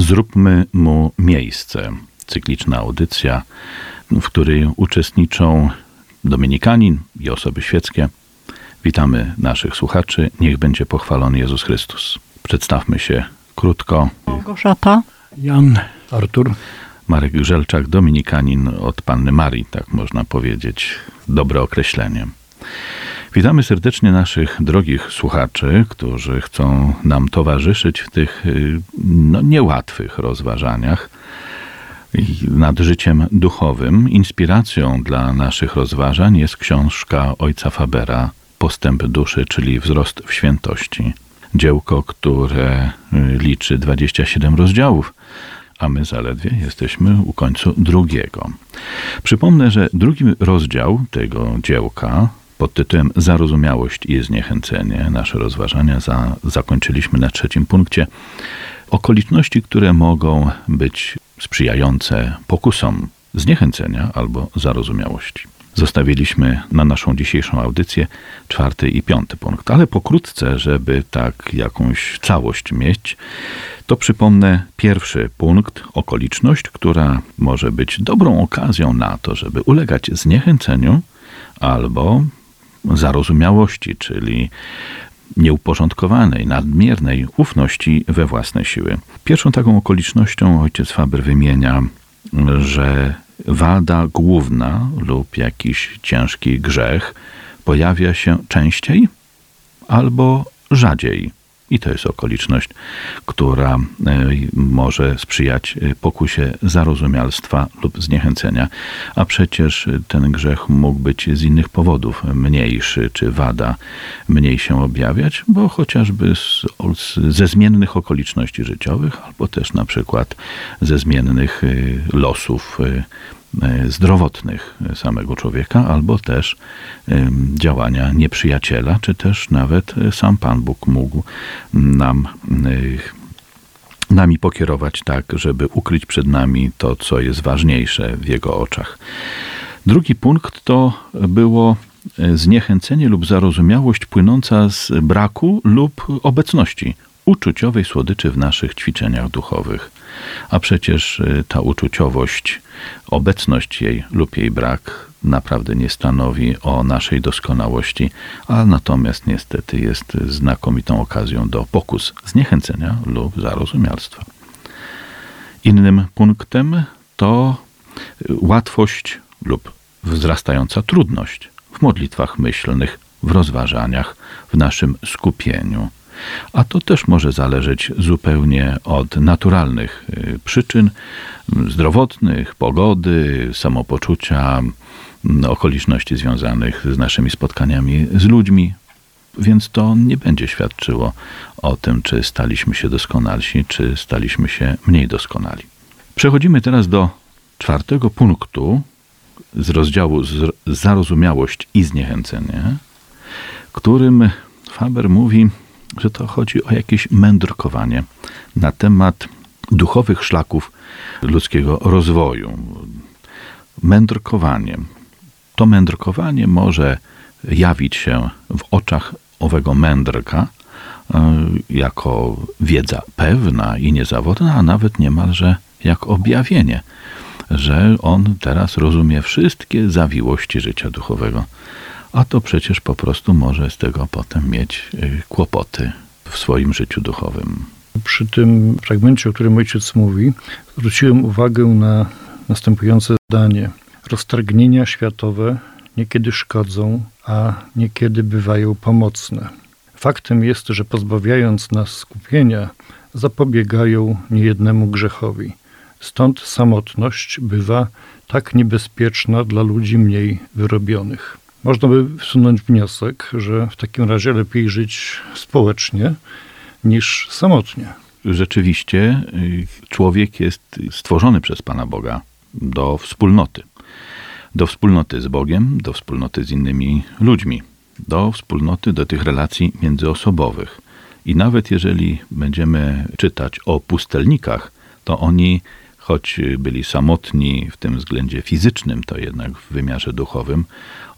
Zróbmy mu miejsce. Cykliczna audycja, w której uczestniczą dominikanin i osoby świeckie. Witamy naszych słuchaczy. Niech będzie pochwalony Jezus Chrystus. Przedstawmy się krótko. Małgorzata. Jan, Artur. Marek Grzelczak, dominikanin od Panny Marii, tak można powiedzieć. Dobre określenie. Witamy serdecznie naszych drogich słuchaczy, którzy chcą nam towarzyszyć w tych no, niełatwych rozważaniach nad życiem duchowym. Inspiracją dla naszych rozważań jest książka ojca Fabera Postęp duszy, czyli wzrost w świętości. Dziełko, które liczy 27 rozdziałów, a my zaledwie jesteśmy u końcu drugiego. Przypomnę, że drugi rozdział tego dziełka pod tytułem Zarozumiałość i zniechęcenie. Nasze rozważania za, zakończyliśmy na trzecim punkcie. Okoliczności, które mogą być sprzyjające pokusom zniechęcenia albo zarozumiałości. Zostawiliśmy na naszą dzisiejszą audycję czwarty i piąty punkt, ale pokrótce, żeby tak jakąś całość mieć, to przypomnę pierwszy punkt, okoliczność, która może być dobrą okazją na to, żeby ulegać zniechęceniu albo zarozumiałości, czyli nieuporządkowanej, nadmiernej ufności we własne siły. Pierwszą taką okolicznością ojciec Faber wymienia, że wada główna lub jakiś ciężki grzech pojawia się częściej albo rzadziej i to jest okoliczność, która e, może sprzyjać e, pokusie zarozumialstwa lub zniechęcenia. A przecież ten grzech mógł być z innych powodów mniejszy, czy wada mniej się objawiać, bo chociażby z, ze zmiennych okoliczności życiowych, albo też na przykład ze zmiennych e, losów zdrowotnych samego człowieka, albo też działania nieprzyjaciela, czy też nawet sam Pan Bóg mógł nam e, nami pokierować tak, żeby ukryć przed nami to, co jest ważniejsze w Jego oczach. Drugi punkt to było zniechęcenie lub zarozumiałość płynąca z braku lub obecności uczuciowej słodyczy w naszych ćwiczeniach duchowych. A przecież y, ta uczuciowość, obecność jej lub jej brak naprawdę nie stanowi o naszej doskonałości, a natomiast niestety jest znakomitą okazją do pokus zniechęcenia lub zarozumialstwa. Innym punktem to łatwość lub wzrastająca trudność w modlitwach myślnych, w rozważaniach, w naszym skupieniu. A to też może zależeć zupełnie od naturalnych y, przyczyn zdrowotnych, pogody, samopoczucia, okoliczności związanych z naszymi spotkaniami z ludźmi. Więc to nie będzie świadczyło o tym, czy staliśmy się doskonalsi, czy staliśmy się mniej doskonali. Przechodzimy teraz do czwartego punktu z rozdziału Zarozumiałość i zniechęcenie, którym Faber mówi, że to chodzi o jakieś mędrkowanie na temat duchowych szlaków ludzkiego rozwoju. Mędrkowanie. To mędrkowanie może jawić się w oczach owego mędrka e, jako wiedza pewna i niezawodna, a nawet niemalże jak objawienie, że on teraz rozumie wszystkie zawiłości życia duchowego a to przecież po prostu może z tego potem mieć y, kłopoty w swoim życiu duchowym. Przy tym fragmencie, o którym ojciec mówi, zwróciłem uwagę na następujące zdanie. Roztargnienia światowe niekiedy szkodzą, a niekiedy bywają pomocne. Faktem jest, że pozbawiając nas skupienia, zapobiegają niejednemu grzechowi. Stąd samotność bywa tak niebezpieczna dla ludzi mniej wyrobionych. Można by wsunąć wniosek, że w takim razie lepiej żyć społecznie niż samotnie. Rzeczywiście y, człowiek jest stworzony przez Pana Boga do wspólnoty. Do wspólnoty z Bogiem, do wspólnoty z innymi ludźmi, do wspólnoty, do tych relacji międzyosobowych. I nawet jeżeli będziemy czytać o pustelnikach, to oni choć byli samotni w tym względzie fizycznym, to jednak w wymiarze duchowym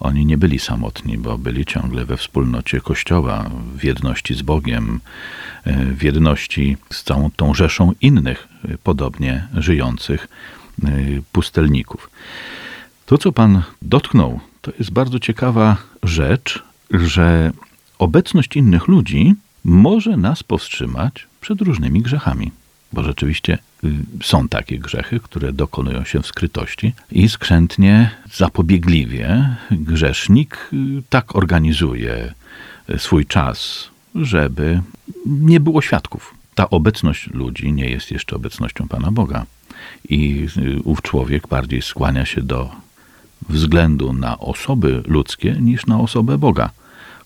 oni nie byli samotni, bo byli ciągle we wspólnocie Kościoła, w jedności z Bogiem, w jedności z całą tą rzeszą innych podobnie żyjących pustelników. To, co Pan dotknął, to jest bardzo ciekawa rzecz, że obecność innych ludzi może nas powstrzymać przed różnymi grzechami. Bo rzeczywiście y, są takie grzechy, które dokonują się w skrytości i skrzętnie, zapobiegliwie grzesznik y, tak organizuje y, swój czas, żeby nie było świadków. Ta obecność ludzi nie jest jeszcze obecnością Pana Boga. I ów człowiek bardziej skłania się do względu na osoby ludzkie niż na osobę Boga,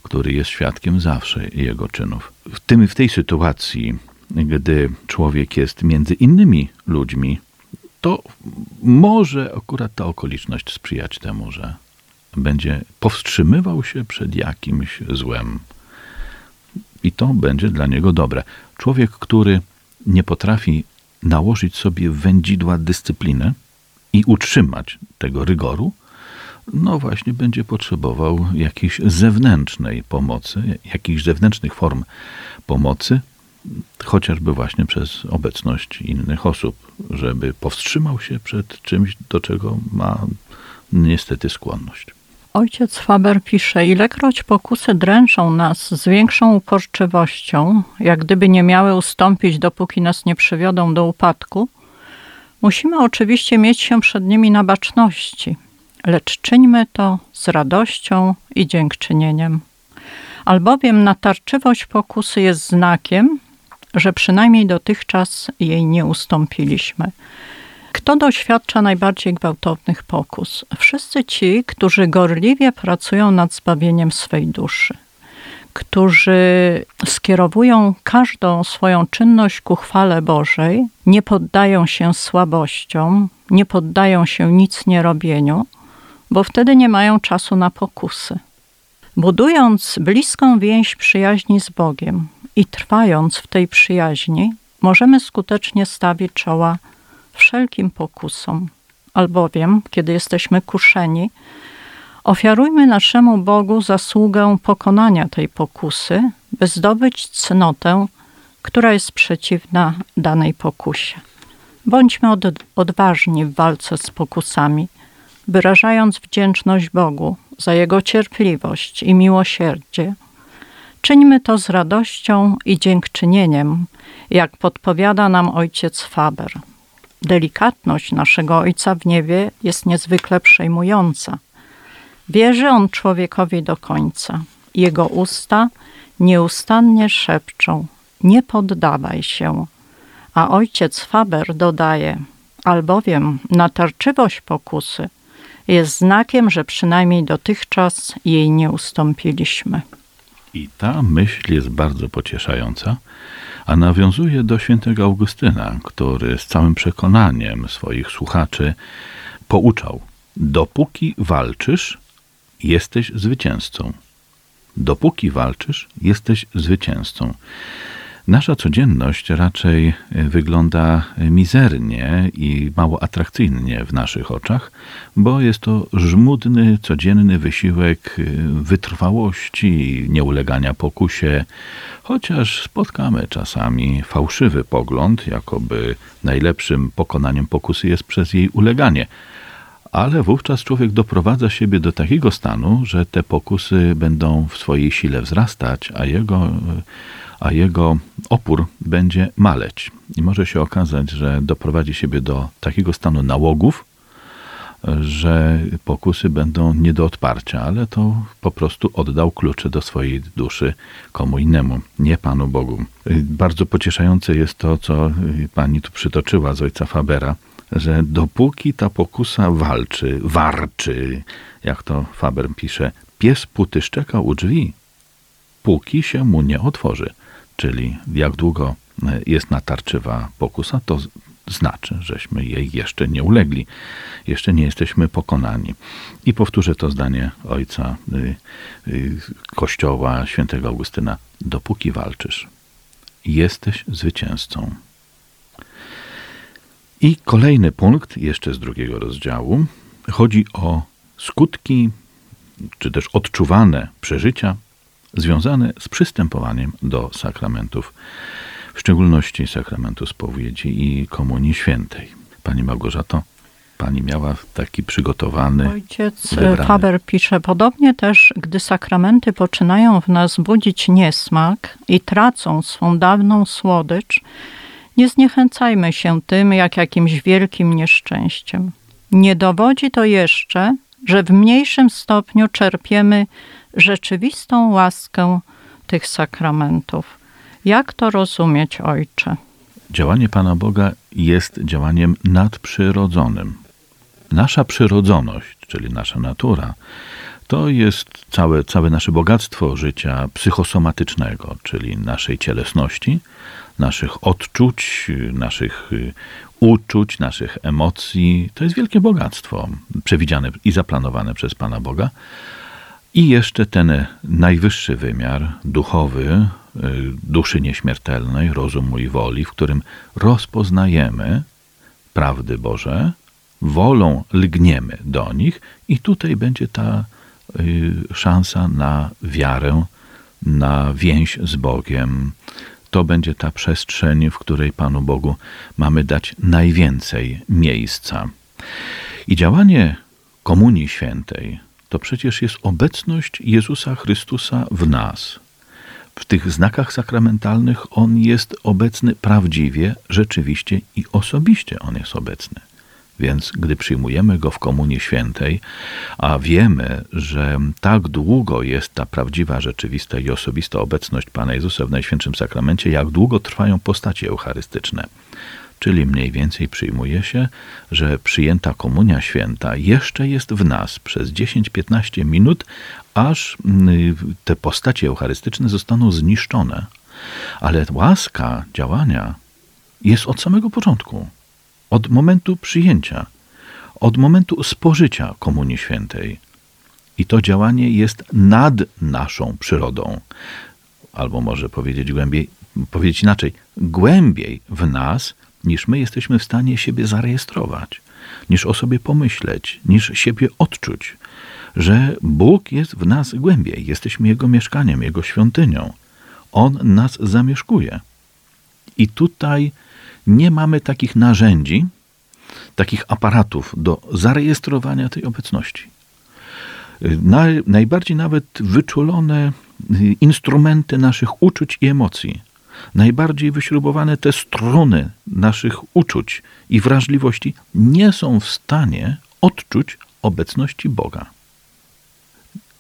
który jest świadkiem zawsze jego czynów. W, tym, w tej sytuacji, gdy człowiek jest między innymi ludźmi, to może akurat ta okoliczność sprzyjać temu, że będzie powstrzymywał się przed jakimś złem. I to będzie dla niego dobre. Człowiek, który nie potrafi nałożyć sobie wędzidła dyscypliny i utrzymać tego rygoru, no właśnie będzie potrzebował jakiejś zewnętrznej pomocy, jakichś zewnętrznych form pomocy, chociażby właśnie przez obecność innych osób, żeby powstrzymał się przed czymś, do czego ma niestety skłonność. Ojciec Faber pisze, ilekroć pokusy dręczą nas z większą uporczywością, jak gdyby nie miały ustąpić, dopóki nas nie przywiodą do upadku, musimy oczywiście mieć się przed nimi na baczności, lecz czyńmy to z radością i dziękczynieniem. Albowiem natarczywość pokusy jest znakiem, że przynajmniej dotychczas jej nie ustąpiliśmy. Kto doświadcza najbardziej gwałtownych pokus? Wszyscy ci, którzy gorliwie pracują nad zbawieniem swej duszy, którzy skierowują każdą swoją czynność ku chwale Bożej, nie poddają się słabościom, nie poddają się nic nie robieniu, bo wtedy nie mają czasu na pokusy. Budując bliską więź przyjaźni z Bogiem i trwając w tej przyjaźni, możemy skutecznie stawić czoła wszelkim pokusom. Albowiem, kiedy jesteśmy kuszeni, ofiarujmy naszemu Bogu zasługę pokonania tej pokusy, by zdobyć cnotę, która jest przeciwna danej pokusie. Bądźmy od, odważni w walce z pokusami, wyrażając wdzięczność Bogu za Jego cierpliwość i miłosierdzie. Czyńmy to z radością i dziękczynieniem, jak podpowiada nam ojciec Faber. Delikatność naszego Ojca w niebie jest niezwykle przejmująca. Wierzy on człowiekowi do końca. Jego usta nieustannie szepczą: Nie poddawaj się. A ojciec Faber dodaje: Albowiem natarczywość pokusy jest znakiem, że przynajmniej dotychczas jej nie ustąpiliśmy. I ta myśl jest bardzo pocieszająca, a nawiązuje do świętego Augustyna, który z całym przekonaniem swoich słuchaczy pouczał: Dopóki walczysz, jesteś zwycięzcą. Dopóki walczysz, jesteś zwycięzcą. Nasza codzienność raczej wygląda mizernie i mało atrakcyjnie w naszych oczach, bo jest to żmudny, codzienny wysiłek wytrwałości, nieulegania pokusie, chociaż spotkamy czasami fałszywy pogląd, jakoby najlepszym pokonaniem pokusy jest przez jej uleganie. Ale wówczas człowiek doprowadza siebie do takiego stanu, że te pokusy będą w swojej sile wzrastać, a jego a jego opór będzie maleć. I może się okazać, że doprowadzi siebie do takiego stanu nałogów, że pokusy będą nie do odparcia, ale to po prostu oddał klucze do swojej duszy komu innemu, nie Panu Bogu. Bardzo pocieszające jest to, co pani tu przytoczyła z ojca Fabera, że dopóki ta pokusa walczy, warczy, jak to Faber pisze, pies puty szczeka u drzwi, póki się mu nie otworzy czyli jak długo e, jest natarczywa pokusa, to znaczy, żeśmy jej jeszcze nie ulegli, jeszcze nie jesteśmy pokonani. I powtórzę to zdanie ojca y, y, Kościoła świętego Augustyna: dopóki walczysz, jesteś zwycięzcą. I kolejny punkt, jeszcze z drugiego rozdziału, chodzi o skutki, czy też odczuwane przeżycia związane z przystępowaniem do sakramentów, w szczególności sakramentu spowiedzi i Komunii Świętej. Pani Małgorzato, pani miała taki przygotowany. Ojciec wybrany. Faber pisze, podobnie też, gdy sakramenty poczynają w nas budzić niesmak i tracą swą dawną słodycz, nie zniechęcajmy się tym jak jakimś wielkim nieszczęściem. Nie dowodzi to jeszcze, że w mniejszym stopniu czerpiemy rzeczywistą łaskę tych sakramentów. Jak to rozumieć, ojcze? Działanie Pana Boga jest działaniem nadprzyrodzonym. Nasza przyrodzoność, czyli nasza natura, to jest całe, całe nasze bogactwo życia psychosomatycznego, czyli naszej cielesności, naszych odczuć, naszych y, uczuć, naszych emocji. To jest wielkie bogactwo przewidziane i zaplanowane przez Pana Boga. I jeszcze ten najwyższy wymiar duchowy, y, duszy nieśmiertelnej, rozumu i woli, w którym rozpoznajemy prawdy Boże, wolą lgniemy do nich, i tutaj będzie ta y, szansa na wiarę, na więź z Bogiem. To będzie ta przestrzeń, w której Panu Bogu mamy dać najwięcej miejsca. I działanie Komunii Świętej to przecież jest obecność Jezusa Chrystusa w nas. W tych znakach sakramentalnych On jest obecny prawdziwie, rzeczywiście i osobiście On jest obecny. Więc gdy przyjmujemy Go w Komunii Świętej, a wiemy, że tak długo jest ta prawdziwa, rzeczywista i osobista obecność Pana Jezusa w Najświętszym Sakramencie, jak długo trwają postacie eucharystyczne. Czyli mniej więcej przyjmuje się, że przyjęta Komunia Święta jeszcze jest w nas przez 10-15 minut, aż mm, te postacie eucharystyczne zostaną zniszczone. Ale łaska działania jest od samego początku, od momentu przyjęcia, od momentu spożycia Komunii Świętej. I to działanie jest nad naszą przyrodą, albo może powiedzieć głębiej, powiedzieć inaczej, głębiej w nas niż my jesteśmy w stanie siebie zarejestrować, niż o sobie pomyśleć, niż siebie odczuć, że Bóg jest w nas głębiej, jesteśmy Jego mieszkaniem, Jego świątynią. On nas zamieszkuje. I tutaj nie mamy takich narzędzi, takich aparatów do zarejestrowania tej obecności. Naj, najbardziej nawet wyczulone instrumenty naszych uczuć i emocji najbardziej wyśrubowane te struny naszych uczuć i wrażliwości nie są w stanie odczuć obecności Boga.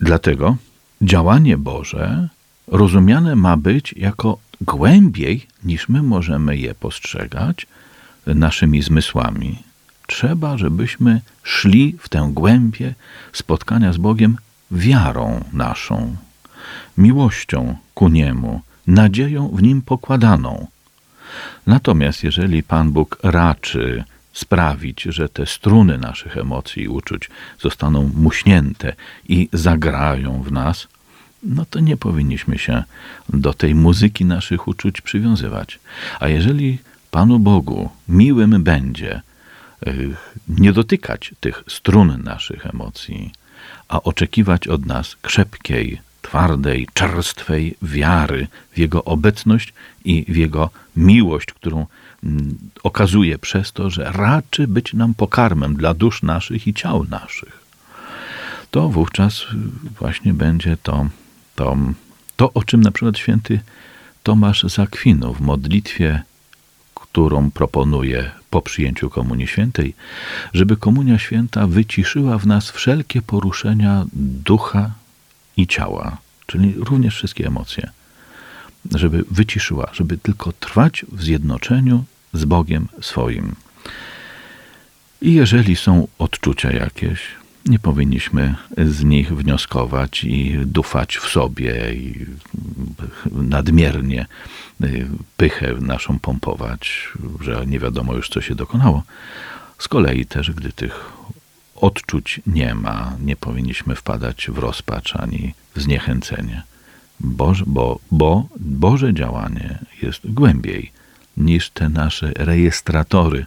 Dlatego działanie Boże rozumiane ma być jako głębiej niż my możemy je postrzegać naszymi zmysłami. Trzeba, żebyśmy szli w tę głębię spotkania z Bogiem wiarą naszą, miłością ku Niemu, nadzieją w nim pokładaną. Natomiast jeżeli Pan Bóg raczy sprawić, że te struny naszych emocji i uczuć zostaną muśnięte i zagrają w nas, no to nie powinniśmy się do tej muzyki naszych uczuć przywiązywać. A jeżeli Panu Bogu miłym będzie y, nie dotykać tych strun naszych emocji, a oczekiwać od nas krzepkiej, twardej, czerstwej wiary w Jego obecność i w Jego miłość, którą mm, okazuje przez to, że raczy być nam pokarmem dla dusz naszych i ciał naszych. To wówczas właśnie będzie to, to, to o czym na przykład święty Tomasz z Akwinu w modlitwie, którą proponuje po przyjęciu Komunii Świętej, żeby Komunia Święta wyciszyła w nas wszelkie poruszenia ducha i ciała, czyli również wszystkie emocje, żeby wyciszyła, żeby tylko trwać w zjednoczeniu z Bogiem swoim. I jeżeli są odczucia jakieś, nie powinniśmy z nich wnioskować i dufać w sobie i nadmiernie pychę naszą pompować, że nie wiadomo już, co się dokonało. Z kolei też, gdy tych odczuć nie ma, nie powinniśmy wpadać w rozpacz ani w zniechęcenie. Boże, bo, bo Boże działanie jest głębiej niż te nasze rejestratory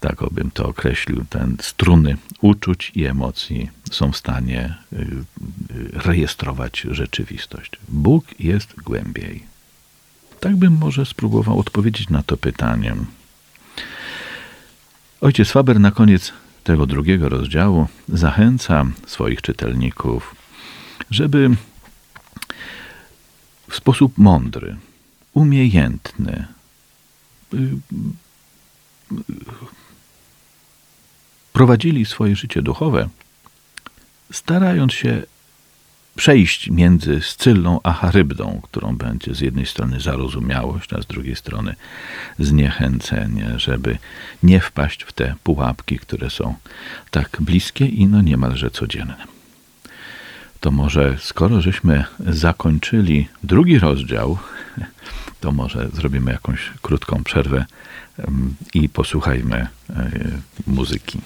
tak bym to określił, ten struny uczuć i emocji są w stanie y, y, rejestrować rzeczywistość. Bóg jest głębiej. Tak bym może spróbował odpowiedzieć na to pytanie. Ojciec Faber na koniec tego drugiego rozdziału zachęca swoich czytelników, żeby w sposób mądry, umiejętny, prowadzili swoje życie duchowe, starając się przejść między Scyllą a Charybdą, którą będzie z jednej strony zarozumiałość, a z drugiej strony zniechęcenie, żeby nie wpaść w te pułapki, które są tak bliskie i no niemalże codzienne. To może skoro żeśmy zakończyli drugi rozdział, to może zrobimy jakąś krótką przerwę em, i posłuchajmy e, muzyki.